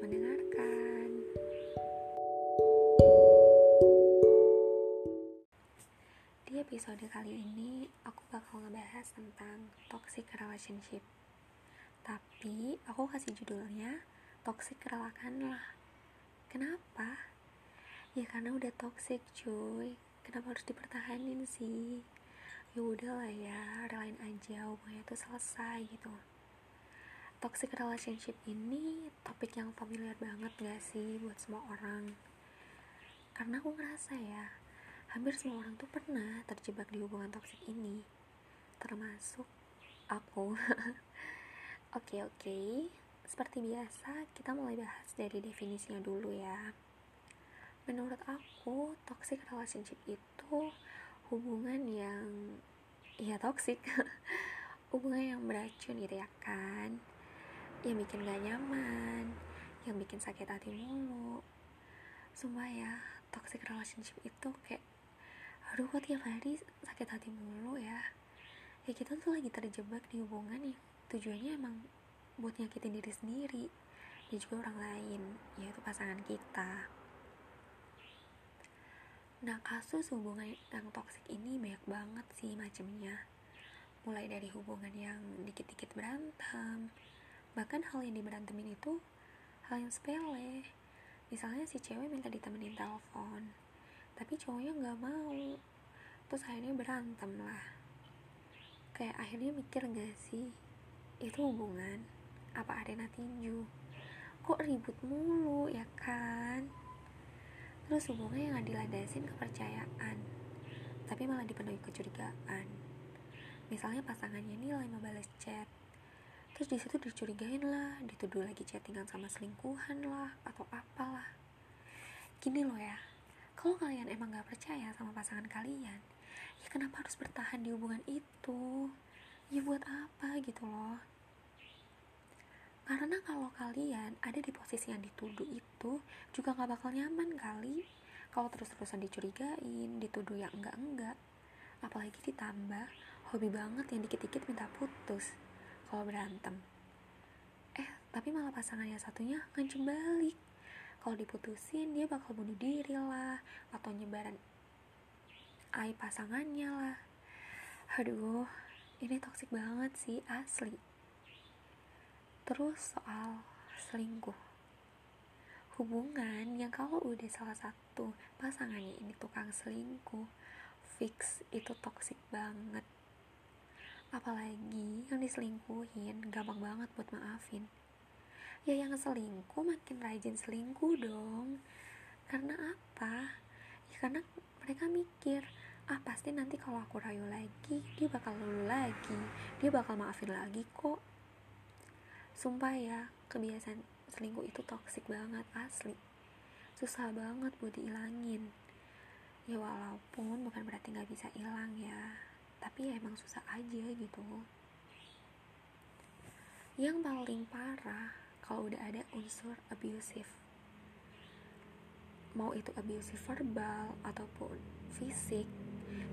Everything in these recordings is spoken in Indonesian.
mendengarkan. Di episode kali ini, aku bakal ngebahas tentang toxic relationship. Tapi, aku kasih judulnya toxic relakan lah. Kenapa? Ya karena udah toxic cuy. Kenapa harus dipertahanin sih? Ya udah lah ya, relain aja hubungannya tuh selesai gitu. Toxic relationship ini topik yang familiar banget gak sih buat semua orang? Karena aku ngerasa ya, hampir semua orang tuh pernah terjebak di hubungan toksik ini. Termasuk aku. Oke oke. Seperti biasa kita mulai bahas dari definisinya dulu ya. Menurut aku toxic relationship itu hubungan yang ya toxic. Hubungan yang beracun gitu ya kan yang bikin gak nyaman yang bikin sakit hati mulu. Sumpah ya, toxic relationship itu kayak aduh kok tiap hari sakit hati mulu ya. Ya kita tuh lagi terjebak di hubungan nih tujuannya emang buat nyakitin diri sendiri dan juga orang lain yaitu pasangan kita. Nah kasus hubungan yang toksik ini banyak banget sih macemnya. Mulai dari hubungan yang dikit-dikit berantem bahkan hal yang diberantemin itu hal yang sepele. Misalnya si cewek minta ditemenin telepon tapi cowoknya nggak mau. Terus akhirnya berantem lah. Kayak akhirnya mikir gak sih itu hubungan? Apa arena tinju? Kok ribut mulu ya kan? Terus hubungan yang dilandasin kepercayaan tapi malah dipenuhi kecurigaan. Misalnya pasangannya ini lama balas chat terus di situ dicurigain lah dituduh lagi chattingan sama selingkuhan lah atau apalah. Gini loh ya kalau kalian emang gak percaya sama pasangan kalian ya kenapa harus bertahan di hubungan itu? Ya buat apa gitu loh. Karena kalau kalian ada di posisi yang dituduh itu juga gak bakal nyaman kali. Kalau terus-terusan dicurigain dituduh yang enggak-enggak apalagi ditambah hobi banget yang dikit-dikit minta putus kalau berantem. Eh tapi malah pasangan yang satunya ngancem balik. Kalau diputusin dia bakal bunuh diri lah. Atau nyebaran aib pasangannya lah. Aduh ini toksik banget sih asli. Terus soal selingkuh. Hubungan yang kalau udah salah satu pasangannya ini tukang selingkuh fix itu toksik banget apalagi yang diselingkuhin gampang banget buat maafin. Ya yang selingkuh makin rajin selingkuh dong. Karena apa? Ya karena mereka mikir ah pasti nanti kalau aku rayu lagi dia bakal lulu lagi. Dia bakal maafin lagi kok. Sumpah ya kebiasaan selingkuh itu toksik banget asli. Susah banget buat dihilangin. Ya walaupun bukan berarti nggak bisa hilang ya tapi ya emang susah aja gitu. Yang paling parah kalau udah ada unsur abusive mau itu abusive verbal ataupun fisik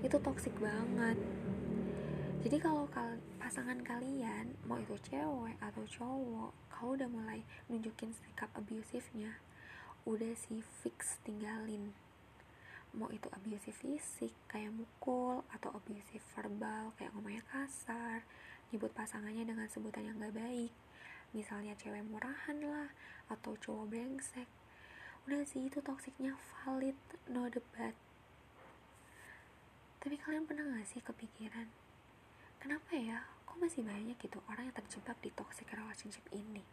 itu toksik banget. Jadi kalau kal pasangan kalian mau itu cewek atau cowok kalau udah mulai nunjukin sikap abusifnya udah sih fix tinggalin mau itu abusive fisik kayak mukul atau abusive verbal kayak ngomongnya kasar nyebut pasangannya dengan sebutan yang gak baik. Misalnya cewek murahan lah atau cowok brengsek. Udah sih itu toksiknya valid no debat. Tapi kalian pernah gak sih kepikiran kenapa ya kok masih banyak gitu orang yang terjebak di toxic relationship ini?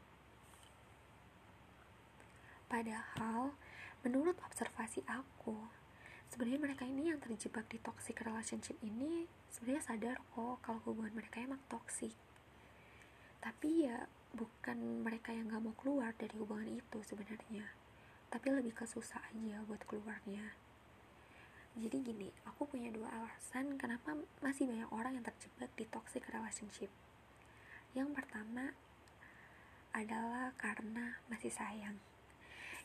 Padahal menurut observasi aku sebenarnya mereka ini yang terjebak di toxic relationship ini sebenarnya sadar kok kalau hubungan mereka emang toxic. Tapi ya bukan mereka yang gak mau keluar dari hubungan itu sebenarnya. Tapi lebih ke susah aja buat keluarnya. Jadi gini aku punya dua alasan kenapa masih banyak orang yang terjebak di toxic relationship. Yang pertama adalah karena masih sayang.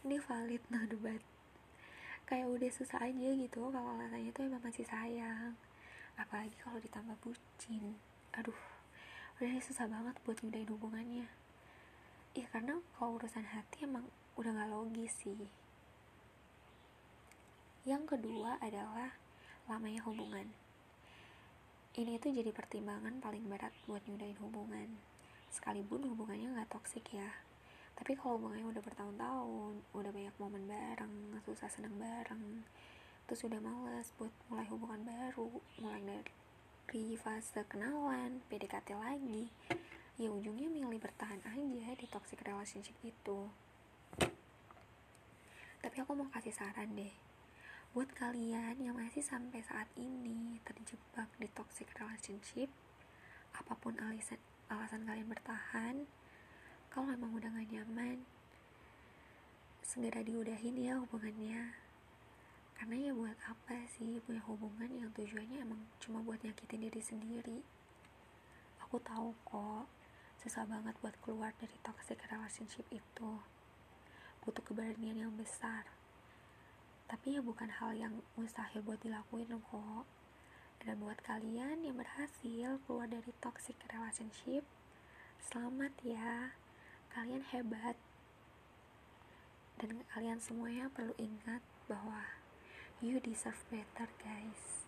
Ini valid no debat kayak udah susah aja gitu kalau alasannya tuh emang masih sayang. Apalagi kalau ditambah bucin. Aduh udah susah banget buat nyudahin hubungannya. Ya karena kalau urusan hati emang udah gak logis sih. Yang kedua adalah lamanya hubungan. Ini tuh jadi pertimbangan paling berat buat nyudahin hubungan. Sekalipun hubungannya nggak toksik ya tapi kalau hubungannya udah bertahun-tahun udah banyak momen bareng susah senang bareng terus udah males buat mulai hubungan baru mulai dari fase kenalan PDKT lagi ya ujungnya milih bertahan aja di toxic relationship itu. Tapi aku mau kasih saran deh buat kalian yang masih sampai saat ini terjebak di toxic relationship apa pun alasan alasan kalian bertahan kalau emang udah gak nyaman segera diudahin ya hubungannya. Karena ya buat apa sih punya hubungan yang tujuannya emang cuma buat nyakitin diri sendiri? Aku tahu kok susah banget buat keluar dari toxic relationship itu. Butuh keberanian yang besar. Tapi ya bukan hal yang mustahil buat dilakuin kok. Dan buat kalian yang berhasil keluar dari toxic relationship selamat ya kalian hebat. Dan kalian semuanya perlu ingat bahwa you deserve better guys